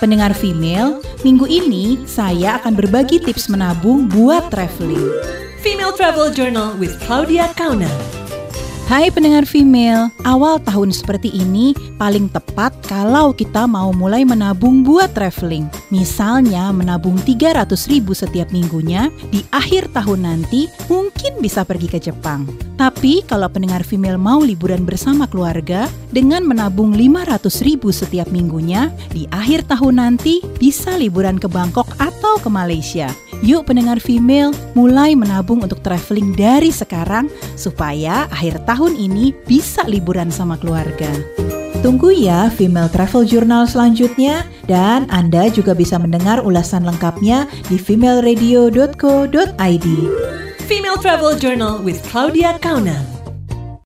Pendengar female, minggu ini saya akan berbagi tips menabung buat traveling. Female Travel Journal with Claudia Kauna. Hai pendengar female, awal tahun seperti ini paling tepat kalau kita mau mulai menabung buat traveling. Misalnya menabung 300 ribu setiap minggunya, di akhir tahun nanti mungkin bisa pergi ke Jepang. Tapi kalau pendengar female mau liburan bersama keluarga, dengan menabung 500 ribu setiap minggunya, di akhir tahun nanti bisa liburan ke Bangkok atau ke Malaysia. Yuk pendengar female, mulai menabung untuk traveling dari sekarang supaya akhir tahun ini bisa liburan sama keluarga. Tunggu ya Female Travel Journal selanjutnya dan Anda juga bisa mendengar ulasan lengkapnya di femaleradio.co.id. Female Travel Journal with Claudia Kauna.